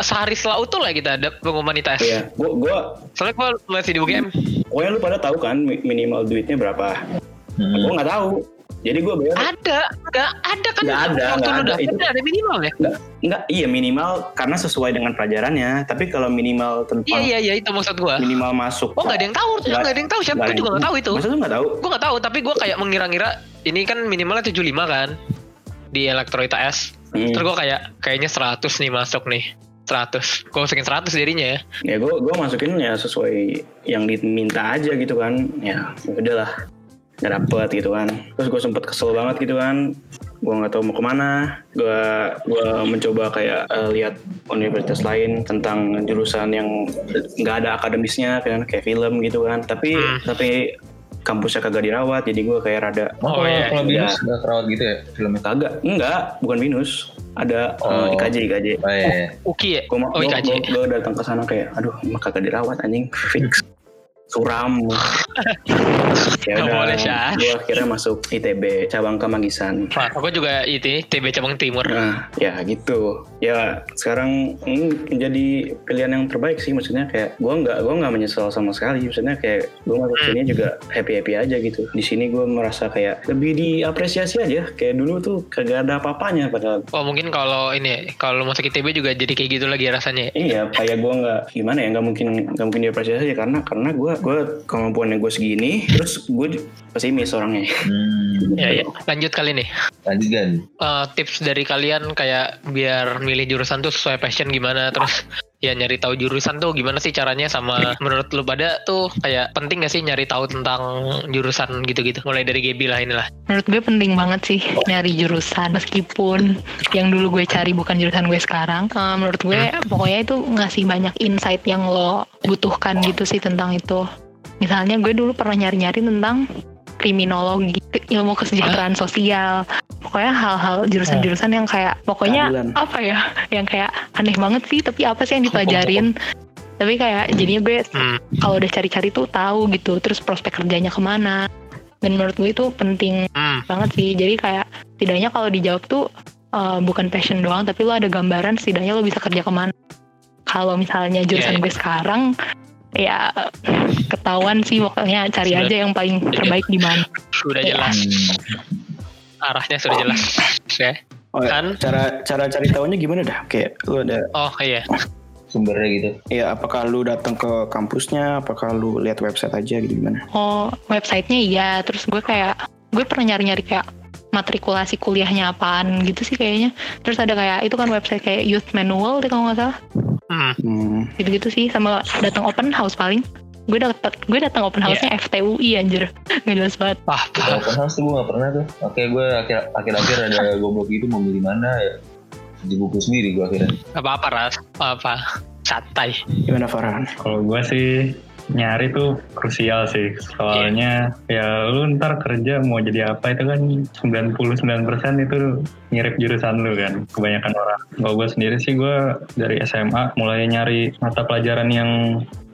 B: sehari setelah utuh lah kita ada pengumuman ITS.
A: Iya, gua gua
B: Soalnya gua masih di UGM.
A: pokoknya lu pada tahu kan mi- minimal duitnya berapa
C: Hmm.
A: gua nggak tahu jadi gua bayar
B: Ada, ada, ada kan?
A: Nggak ada,
B: Waktu
A: nggak
B: lu
A: ada. Itu-
B: ada minimal ya?
A: nggak nggak iya minimal karena sesuai dengan pelajarannya tapi kalau minimal
B: Iya
A: tentang
B: iya iya itu maksud gua.
A: minimal masuk
B: Oh nggak ada yang tahu,
A: Nggak-
B: nggak ada yang tahu siapa?
A: nggak
B: Gua
A: ada
B: juga nggak tahu itu.
A: masa lu nggak tahu
B: Gua nggak tahu, tapi gua kayak mengira-ngira ini kan minimalnya 75 kan di elektro ITS.
A: Hmm.
B: Terus gua kayak kayaknya 100 nih masuk nih. 100. Gua masukin 100 dirinya ya.
A: ya gue gue masukin ya sesuai yang diminta aja gitu kan ya udahlah nggak dapet gitu kan terus gue sempet kesel banget gitu kan gue nggak tahu mau ke mana gue gue mencoba kayak eh, lihat universitas lain tentang jurusan yang nggak ada akademisnya kan kayak film gitu kan tapi
B: Hmm.
A: tapi kampusnya kagak dirawat jadi gue kayak rada
C: Oh,
B: Oh,
C: kalau,
B: iya.
C: kalau
A: Iya.
C: binus nggak kerawat gitu ya filmnya?
A: kagak enggak bukan minus ada eh,
C: Oh.
A: IKJ IKJ
C: Oh, iya.
B: Uki ya?
A: gue
B: Oh IKJ.
A: gue datang ke sana kayak aduh emang kagak dirawat anjing fix <laughs> suram <laughs> ya udah
B: boleh, Syah.
A: gue akhirnya masuk ITB cabang Kemangisan
B: Wah, aku juga itu TB cabang timur.
A: nah ya gitu ya sekarang hmm, menjadi pilihan yang terbaik sih maksudnya kayak gue nggak gue nggak menyesal sama sekali maksudnya kayak gue masuk
B: Hmm.
A: sini juga happy happy aja gitu di sini gue merasa kayak lebih diapresiasi aja kayak dulu tuh kagak ada apa-apanya padahal
B: Oh mungkin kalau ini kalau masuk ITB juga jadi kayak gitu lagi rasanya. ya?
A: Iya, kayak gue nggak gimana ya nggak mungkin nggak mungkin diapresiasi aja karena karena gue gue kemampuannya gue segini, terus gue pesimis orangnya.
C: Hmm.
B: Ya ya. Lanjut kali nih.
C: Lanjut kan?
B: Eh, tips dari kalian kayak biar milih jurusan tuh sesuai passion gimana terus ya nyari tahu jurusan tuh gimana sih caranya sama menurut lu pada tuh kayak penting gak sih nyari tahu tentang jurusan gitu-gitu mulai dari Gaby lah inilah
E: Menurut gue penting banget sih nyari jurusan meskipun yang dulu gue cari bukan jurusan gue sekarang. Eh, menurut gue pokoknya itu ngasih banyak insight yang lo butuhkan gitu sih tentang itu. Misalnya gue dulu pernah nyari-nyari tentang kriminologi, ilmu kesejahteraan sosial. Pokoknya hal-hal jurusan-jurusan yang kayak pokoknya
A: Keadilan.
E: apa ya, yang kayak aneh banget sih. Tapi apa sih yang dipelajarin? Tapi kayak jadinya gue
B: hmm.
E: kalau udah cari-cari tuh tahu gitu. Terus prospek kerjanya ke mana? Dan menurut gue itu penting
B: Hmm.
E: banget sih. Jadi kayak setidaknya kalau dijawab tuh uh, bukan passion doang, tapi lo ada gambaran setidaknya lo bisa kerja ke mana. Kalau misalnya jurusan
B: Iya, iya.
E: gue sekarang, ya ketahuan sih pokoknya cari
B: Sudah-
E: aja yang paling terbaik di mana.
B: sudah
E: Iya.
B: jelas
C: Hmm.
B: arahnya sudah jelas ya
A: Oh,
B: Kan?
A: cara cara cari tahunya gimana dah? Kayak lu ada
B: oh iya
C: Sumbernya gitu.
A: ya apakah lu datang ke kampusnya, apakah lu lihat website aja gitu gimana?
E: Oh, websitenya iya. Terus gue kayak gue pernah nyari-nyari kayak matrikulasi kuliahnya apaan gitu sih kayaknya. Terus ada kayak itu kan website kayak Youth Manual deh kalau nggak salah.
B: Hmm.
A: Hmm.
E: Gitu-gitu sih sama datang open house paling. Gue dapet gue datang open house-nya FTUI anjir. <laughs> Nggak jelas banget.
B: wah
C: Kalau open house tuh gue gak pernah tuh. Oke gue akhir akhir-akhir ada <laughs> goblok gitu mau milih mana ya. Di buku sendiri gue akhirnya.
B: apa apa ras apa santai
A: Gimana Farhan?
D: Kalau gue sih nyari tuh krusial sih. Soalnya ya lu ntar kerja mau jadi apa itu kan 99% itu mirip jurusan lu kan. Kebanyakan orang. Kalau gue sendiri sih gue dari SMA mulai nyari mata pelajaran yang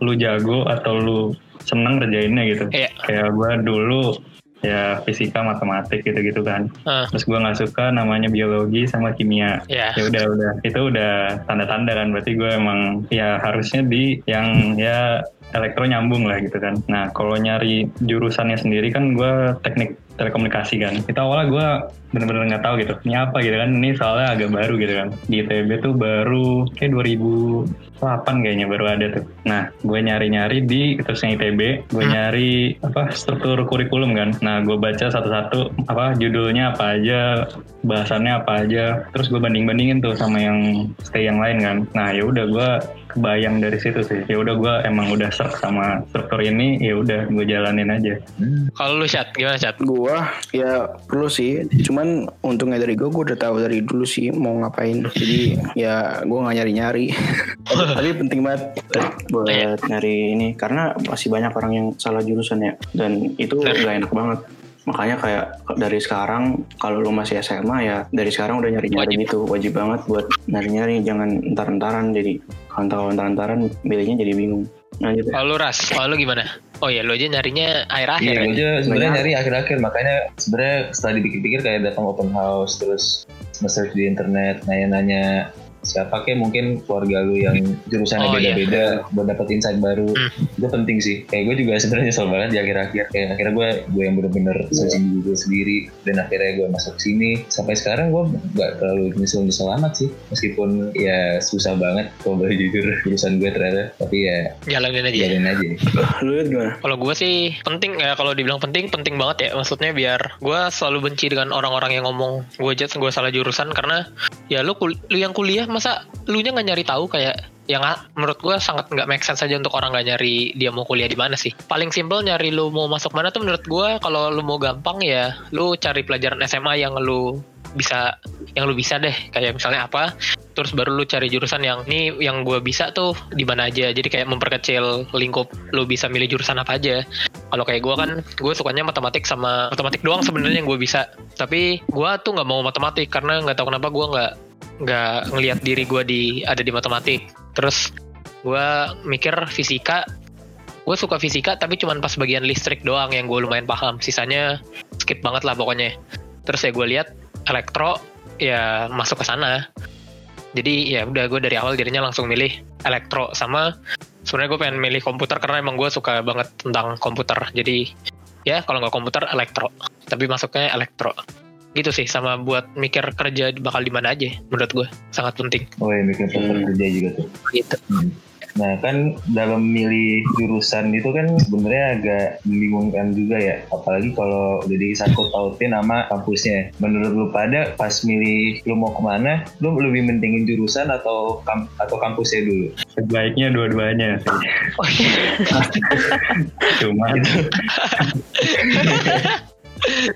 D: lu jago atau lu seneng kerjainnya gitu.
B: Iya.
D: Kayak gue dulu ya fisika matematik gitu-gitu kan.
B: Ah.
D: Terus gue nggak suka namanya biologi sama kimia.
B: Ya.
D: Ya udah udah. Itu udah tanda-tanda kan. Berarti gue emang ya harusnya di yang ya elektro nyambung lah gitu kan. Nah kalau nyari jurusannya sendiri kan gue teknik telekomunikasi kan. Itu awalnya gue bener-bener nggak tahu gitu ini apa gitu kan. Ini soalnya agak baru gitu kan. Di ITB tuh baru kayak 2008 kayaknya baru ada tuh. Nah gue nyari-nyari di terusnya ITB gue
B: Hmm.
D: nyari apa struktur kurikulum kan. Nah gue baca satu-satu apa judulnya apa aja bahasannya apa aja. Terus gue banding bandingin tuh sama yang stay yang lain kan. Nah ya udah gue kebayang dari situ sih. Ya udah gue emang udah serk sama struktur ini ya udah gue jalanin aja.
C: Hmm.
B: kalau lu chat gimana chat
A: Gua ya perlu sih, cuman untungnya dari gua, gua udah tahu dari dulu sih mau ngapain. Jadi ya gua nggak nyari-nyari. tapi, <laughs> tapi penting banget buat nyari ini karena masih banyak orang yang salah jurusan ya, dan itu nggak enak banget. Makanya kayak dari sekarang kalau lu masih SMA ya dari sekarang udah nyari-nyari
B: Wajib.
A: gitu, wajib banget buat nyari-nyari jangan entar-entaran jadi kalau entar-entaran milihnya jadi bingung. Nah gitu.
B: kalau lu ras kalau lu gimana Oh ya, lo aja nyarinya akhir-akhir.
C: Iya,
B: ya?
C: gue aja sebenarnya
A: Banyak.
C: nyari akhir-akhir makanya sebenarnya setelah dipikir-pikir kayak datang open house terus nge-search di internet nanya-nanya siapa kayak mungkin keluarga lu yang jurusannya
B: Oh, iya.
C: beda-beda buat dapet insight baru.
B: Hmm.
C: itu penting sih. Kayak gue juga sebenarnya nyesel banget di akhir-akhir. Kayak akhirnya gue gue yang bener-bener searching di Google sendiri dan akhirnya gue masuk sini. Sampai sekarang gue nggak terlalu nyesel-nyesel amat sih. Meskipun ya susah banget kalau boleh jujur <laughs> jurusan gue ternyata. Tapi ya
B: Jalanin aja.
C: jalanin aja.
A: Lu gimana?
B: Kalau gue sih penting ya kalau dibilang penting penting banget ya. Maksudnya biar gue selalu benci dengan orang-orang yang ngomong gue aja gue salah jurusan. Karena ya lu kul- lu yang kuliah masa lu nya nggak nyari tahu kayak yang menurut gue sangat nggak make sense aja untuk orang nggak nyari dia mau kuliah di mana sih. Paling simpel nyari lu mau masuk mana tuh menurut gue kalau lu mau gampang ya lu cari pelajaran SMA yang lu bisa yang lu bisa deh. Kayak misalnya apa terus baru lu cari jurusan yang ini yang gue bisa tuh di mana aja. Jadi kayak memperkecil lingkup lu bisa milih jurusan apa aja. Kalau kayak gue kan gue sukanya matematik sama matematik doang sebenarnya yang gue bisa. Tapi gue tuh nggak mau matematik karena nggak tahu kenapa gue nggak nggak ngelihat diri gue di ada di matematik terus gue mikir fisika. Gue suka fisika tapi cuman pas bagian listrik doang yang gue lumayan paham. Sisanya skip banget lah pokoknya. Terus ya gue lihat elektro ya masuk ke sana. Jadi ya udah gue dari awal jadinya langsung milih elektro sama sebenarnya gue pengen milih komputer karena emang gue suka banget tentang komputer. Jadi ya kalau nggak komputer elektro. Tapi masuknya elektro gitu sih sama buat mikir kerja bakal di mana aja menurut gue sangat penting
C: oh ya mikir
A: Hmm.
C: kerja juga tuh
B: gitu
C: Hmm. Nah kan dalam milih jurusan itu kan sebenarnya agak membingungkan juga ya, apalagi kalau udah disangkut pautin sama kampusnya. Menurut lu pada pas milih lu mau ke mana, lu lebih mentingin jurusan atau kam- atau kampusnya dulu?
D: Sebaiknya dua-duanya sih.
B: oh, iya. <laughs> <laughs>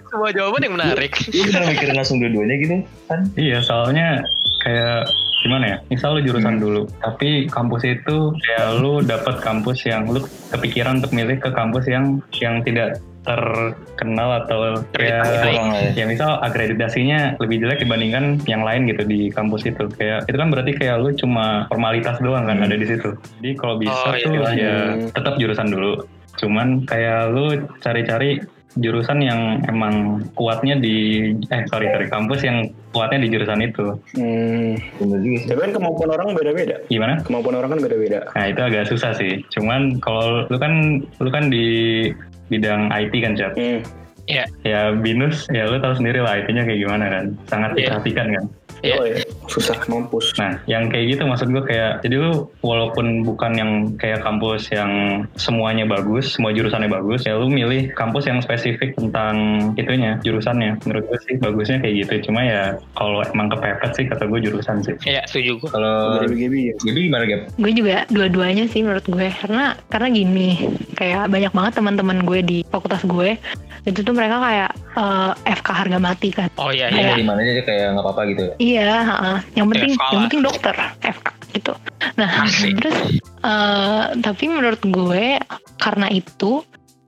B: Semua jawaban yang menarik
C: Lu bener mikirin langsung dua-duanya gitu kan?
D: iya soalnya kayak gimana ya misal lu jurusan
C: Hmm.
D: dulu tapi kampus itu kayak lu dapet kampus yang lu kepikiran untuk milih ke kampus yang yang tidak terkenal atau kayak
C: ya.
D: ya misal akreditasinya lebih jelek dibandingkan yang lain gitu di kampus itu kayak itu kan berarti kayak lu cuma formalitas doang kan
C: Hmm.
D: ada di situ jadi kalau bisa
B: Oh, iya,
D: tuh
A: iya.
D: ya tetap jurusan dulu cuman kayak lu cari-cari jurusan yang emang kuatnya di eh sorry sorry kampus yang kuatnya di jurusan itu
A: Hmm.
C: Bener juga sih.
A: Tapi kan kemampuan orang beda-beda.
D: gimana
A: Kemampuan orang kan beda-beda.
D: nah itu agak susah sih cuman kalau lu kan lu kan di bidang IT kan Cap
A: Hmm.
D: ya binus ya lu tahu sendiri lah IT-nya kayak gimana kan sangat
B: Iya.
D: diperhatikan kan
B: Iya.
A: Oh, ya. Susah mampus.
D: Nah, yang kayak gitu maksud gue kayak, jadi lu walaupun bukan yang kayak kampus yang semuanya bagus, semua jurusannya bagus, ya lu milih kampus yang spesifik tentang itunya, jurusannya. Menurut gue sih bagusnya kayak gitu. Cuma ya kalau emang kepepet sih kata gue jurusan sih.
B: Iya, setuju gue.
C: Kalau
A: Dari ya.
C: jadi gimana Gap?
E: gue juga dua-duanya sih menurut gue karena karena gini kayak banyak banget teman-teman gue di fakultas gue itu tuh mereka kayak eh, FK harga mati kan
B: Oh iya,
C: Ya,
B: iya.
C: di mana aja kayak nggak apa-apa gitu ya?
E: iya heeh. yang penting
B: FK
E: yang penting dokter FK gitu nah
B: Asik.
E: terus eh, tapi menurut gue karena itu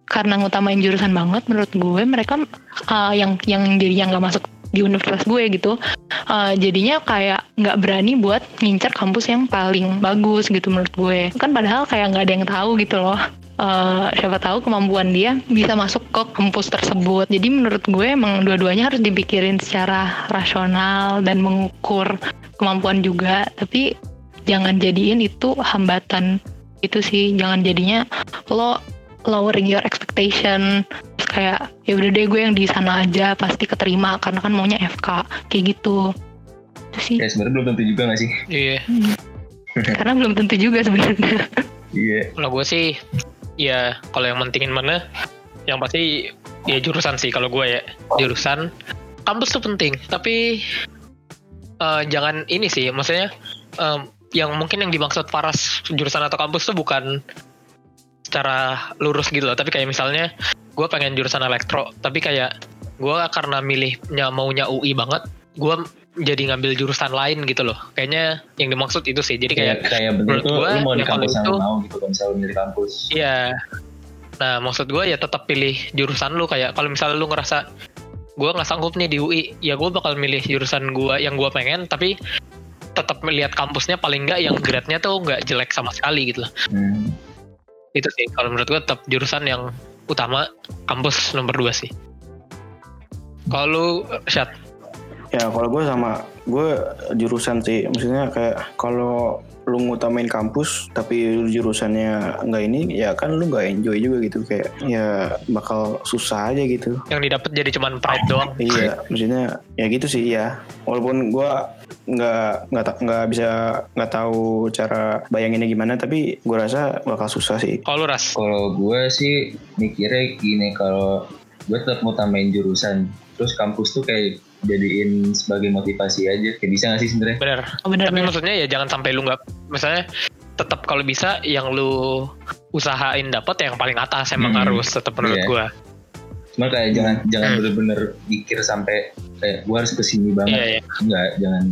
E: karena ngutamain jurusan banget menurut gue mereka eh, yang yang jadinya nggak masuk di universitas gue gitu eh, jadinya kayak nggak berani buat ngincer kampus yang paling bagus gitu menurut gue kan padahal kayak nggak ada yang tahu gitu loh Eh, siapa tahu kemampuan dia bisa masuk ke kampus tersebut. Jadi menurut gue emang dua-duanya harus dipikirin secara rasional dan mengukur kemampuan juga. Tapi jangan jadiin itu hambatan. Itu sih jangan jadinya lo lowering your expectation. Terus kayak ya udah deh gue yang di sana aja pasti keterima. Karena kan maunya FK kayak gitu. Itu sih.
C: Kayak sebenarnya belum tentu juga nggak sih?
B: Iya.
E: karena belum tentu juga sebenarnya.
C: Iya.
B: Kalau gue sih, ya kalau yang mentingin mana, yang pasti ya jurusan sih kalau gue ya. Jurusan. Kampus tuh penting, tapi eh, jangan ini sih, maksudnya em, yang mungkin yang dimaksud paras jurusan atau kampus tuh bukan secara lurus gitu loh, tapi kayak misalnya gue pengen jurusan elektro, tapi kayak gue karena milihnya maunya UI banget, gue jadi ngambil jurusan lain gitu loh. Kayaknya yang dimaksud itu sih. Jadi kayak
C: Kayak
B: menurut gua,
C: lu mau di
B: ya
C: kampus yang
B: itu-
C: mau gitu kan misalnya milih kampus.
B: Iya. Nah, maksud gue ya tetap pilih jurusan lu kayak kalau misalnya lu ngerasa gue nggak sanggup nih di UI, ya gue bakal milih jurusan gue yang gue pengen, tapi tetap melihat kampusnya paling nggak yang grade-nya tuh nggak jelek sama sekali gitu loh.
C: Hmm.
B: itu sih kalau menurut gue tetap jurusan yang utama kampus nomor dua sih kalau lu Syat
A: Ya kalau gue sama gue jurusan sih, maksudnya kayak kalau lu ngutamain kampus tapi jurusannya nggak ini, ya kan lu nggak enjoy juga gitu kayak ya bakal susah aja gitu.
B: yang didapat jadi cuman pride doang
A: Iya, maksudnya ya gitu sih ya. Walaupun gue nggak nggak nggak bisa nggak tahu cara bayanginnya gimana, tapi gue rasa bakal susah sih.
B: kalau lu ras
C: Kalau gue sih mikirnya gini kalau gue tetap ngutamain jurusan, terus kampus tuh kayak jadiin sebagai motivasi aja. Kayak bisa gak sih sebenarnya?
B: bener
E: Oh, bener
B: tapi
E: bener.
B: maksudnya ya jangan sampai lu nggak misalnya tetap kalau bisa yang lu usahain dapat yang paling atas emang
C: Hmm.
B: harus tetap menurut
C: Iya.
B: gua
C: Cuma kayak jangan jangan
B: Hmm.
C: bener-bener mikir sampai kayak gue harus ke sini banget.
B: Iya, iya.
C: Enggak, jangan.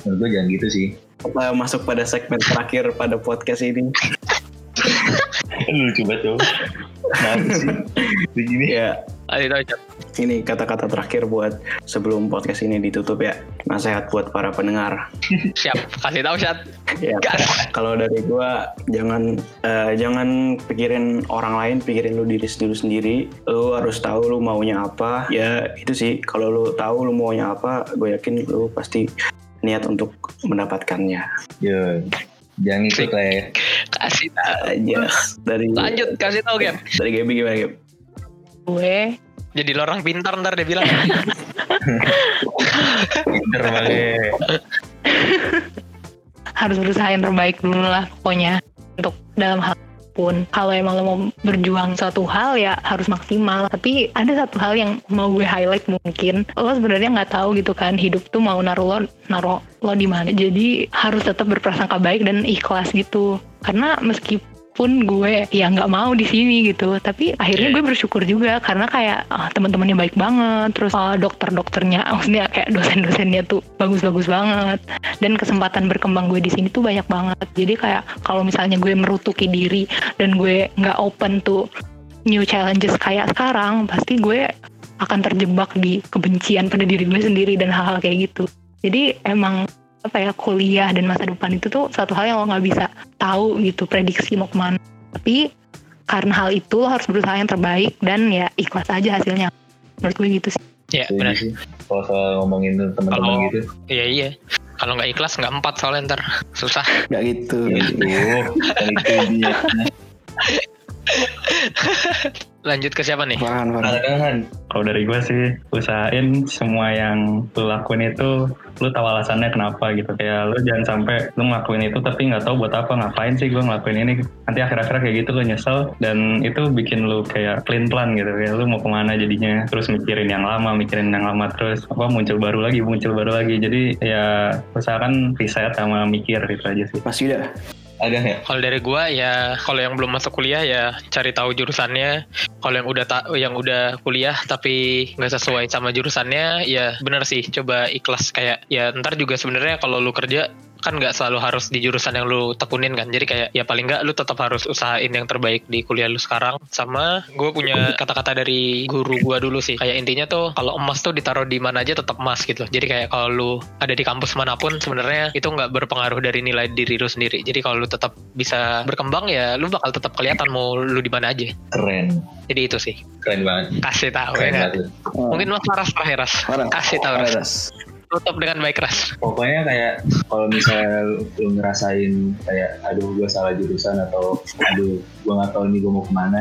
C: Menurut gue jangan gitu sih.
A: Kita masuk pada segmen terakhir pada podcast ini. <laughs>
C: Lucu banget tuh. Kenapa sih? Begini.
A: Ya,
B: Ayo.
A: Ini kata-kata terakhir buat sebelum podcast ini ditutup ya. Nasihat buat para pendengar. <laughs>
B: siap kasih tahu Syat
A: Ya,
B: Gas.
A: kalau dari gua jangan eh, jangan pikirin orang lain, pikirin lu diri dulu sendiri. Lu harus tahu lu maunya apa. Ya itu sih. Kalau lu tahu lu maunya apa, gue yakin lu pasti niat untuk mendapatkannya.
C: Yo. Jangan ikut lah ya.
B: kasih tahu
A: Aja dari
B: lanjut kasih tahu Gap
A: dari Gaby gimana Gap?
E: Gue
B: jadi lo orang pintar ntar dia bilang.
C: Pinter banget.
E: harus berusaha yang terbaik dulu lah pokoknya. Untuk dalam hal pun kalau emang lo mau berjuang suatu hal ya harus maksimal. Tapi ada satu hal yang mau gue highlight mungkin. Lo sebenarnya nggak tahu gitu kan hidup tuh mau naruh lo naruh lo di mana. Jadi harus tetap berprasangka baik dan ikhlas gitu. Karena meskipun gue ya nggak mau di sini gitu. Tapi akhirnya gue bersyukur juga karena kayak ah, teman-temannya baik banget terus ah, dokter-dokternya <laughs> maksudnya kayak dosen-dosennya tuh bagus-bagus banget. Dan kesempatan berkembang gue di sini tuh banyak banget. Jadi kayak kalau misalnya gue merutuki diri dan gue nggak open tuh new challenges kayak sekarang pasti gue akan terjebak di kebencian pada diri gue sendiri dan hal-hal kayak gitu. Jadi emang apa ya kuliah dan masa depan itu tuh satu hal yang lo nggak bisa tahu gitu prediksi mau ke mana tapi karena hal itu lo harus berusaha yang terbaik dan ya ikhlas aja hasilnya menurut gue gitu sih
B: ya
C: Setuju
B: benar
C: sih. Kalau soal ngomongin teman-teman gitu.
B: iya iya kalau nggak ikhlas nggak empat soalnya ntar susah
A: Gak gitu.
C: Gitu. <laughs> <laughs>
B: lanjut ke siapa nih?
A: Farhan, Farhan.
D: Kalau dari gue sih usahain semua yang lu lakuin itu lu tahu alasannya kenapa gitu. Kayak lu jangan sampai lu ngelakuin itu tapi nggak tahu buat apa ngapain sih gue ngelakuin ini? Nanti akhir-akhir kayak gitu lu nyesel dan itu bikin lu kayak clean plan gitu. Kayak lu mau ke mana jadinya? Terus mikirin yang lama mikirin yang lama terus. Apa muncul baru lagi muncul baru lagi. Jadi ya usahakan riset sama mikir gitu aja sih.
A: Mas Yuda.
C: Ada ya?
B: Kalau dari gua ya kalau yang belum masuk kuliah ya cari tahu jurusannya. Kalau yang udah ta- yang udah kuliah tapi nggak sesuai sama jurusannya ya benar sih coba ikhlas kayak ya ntar juga sebenarnya kalau lu kerja kan nggak selalu harus di jurusan yang lu tekunin kan. Jadi kayak ya paling nggak lu tetap harus usahain yang terbaik di kuliah lu sekarang. Sama gue punya kata-kata dari guru gua dulu sih. Kayak intinya tuh kalau emas tuh ditaruh di mana aja tetap emas gitu. Jadi kayak kalau lu ada di kampus mana pun sebenarnya itu nggak berpengaruh dari nilai diri lu sendiri. Jadi kalau lu tetap bisa berkembang ya lu bakal tetap kelihatan mau lu di mana aja.
C: Keren.
B: jadi itu sih.
C: Keren banget.
B: kasih tahu ya
C: Keren banget.
B: mungkin mas Ras terakhir Ras. Kasih tahu Ras. Tutup dengan baik Ras.
C: Pokoknya kayak kalau misalnya lu, ngerasain kayak aduh gue salah jurusan atau aduh gue nggak tahu ini gue mau ke mana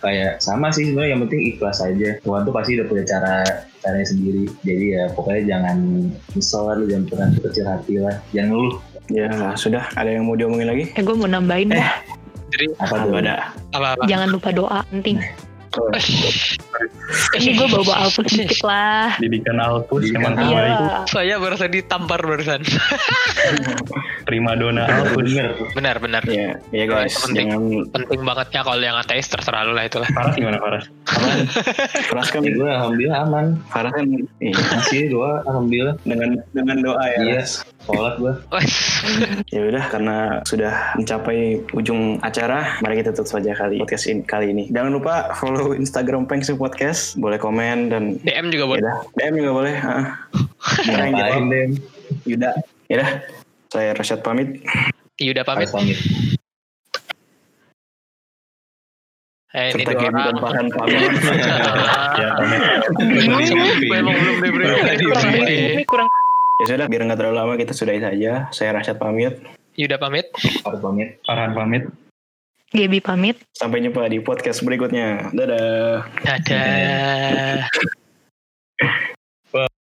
C: kayak sama sih sebenarnya yang penting ikhlas aja. Tuhan tuh pasti udah punya cara caranya sendiri. Jadi ya pokoknya jangan nyesel lah lu jangan pernah kecil hati lah. Jangan ngeluh.
A: Ya sudah, ada yang mau diomongin lagi?
E: eh gue mau nambahin dah
B: jadi
C: apa
A: Apa
C: tuh
A: ada?
B: apa-apa
E: jangan lupa doa penting
A: Oh,
E: ini gue bawa alpus sedikit lah.
D: Didikan Alpus
C: Didikan
D: emang terbaik
E: iya.
B: Saya barusan ditampar barusan. <laughs>
D: Prima dona Alpus
C: bener
B: benar-benar
A: Ya, ya guys,
B: Itu penting.
A: jangan
B: penting banget ya kalau yang ateis terserah lu lah itulah.
D: Paras gimana Paras?
A: Faras. Kan,
C: gue alhamdulillah aman.
A: Faras kan iya,
C: masih doa alhamdulillah.
A: Dengan dengan doa ya.
C: iya.
A: Ras.
C: Sholat gue
B: Wes. <laughs>
A: Ya udah, karena sudah mencapai ujung acara, mari kita tutup saja kali podcast ini, kali ini. Jangan lupa follow Instagram Pengsu Podcast, boleh komen dan
B: DM juga
A: ya
B: buat
A: udah, DM juga boleh. ah. <laughs> Yang jawab, Yuda. Ya udah, saya Rasyad pamit.
B: Yuda pamit
C: pamit
B: Eh, ini dua orang. <laughs>
A: Pamit.
D: Ya, pamit.
B: Belum
E: ini kurang
A: ya sudah biar nggak terlalu lama kita sudahi saja. Saya Rasyad pamit.
B: Yuda pamit.
C: Harus pamit.
D: Farhan pamit.
E: Gaby pamit
A: Sampai jumpa di podcast berikutnya. Dadah.
B: Dadah. <laughs>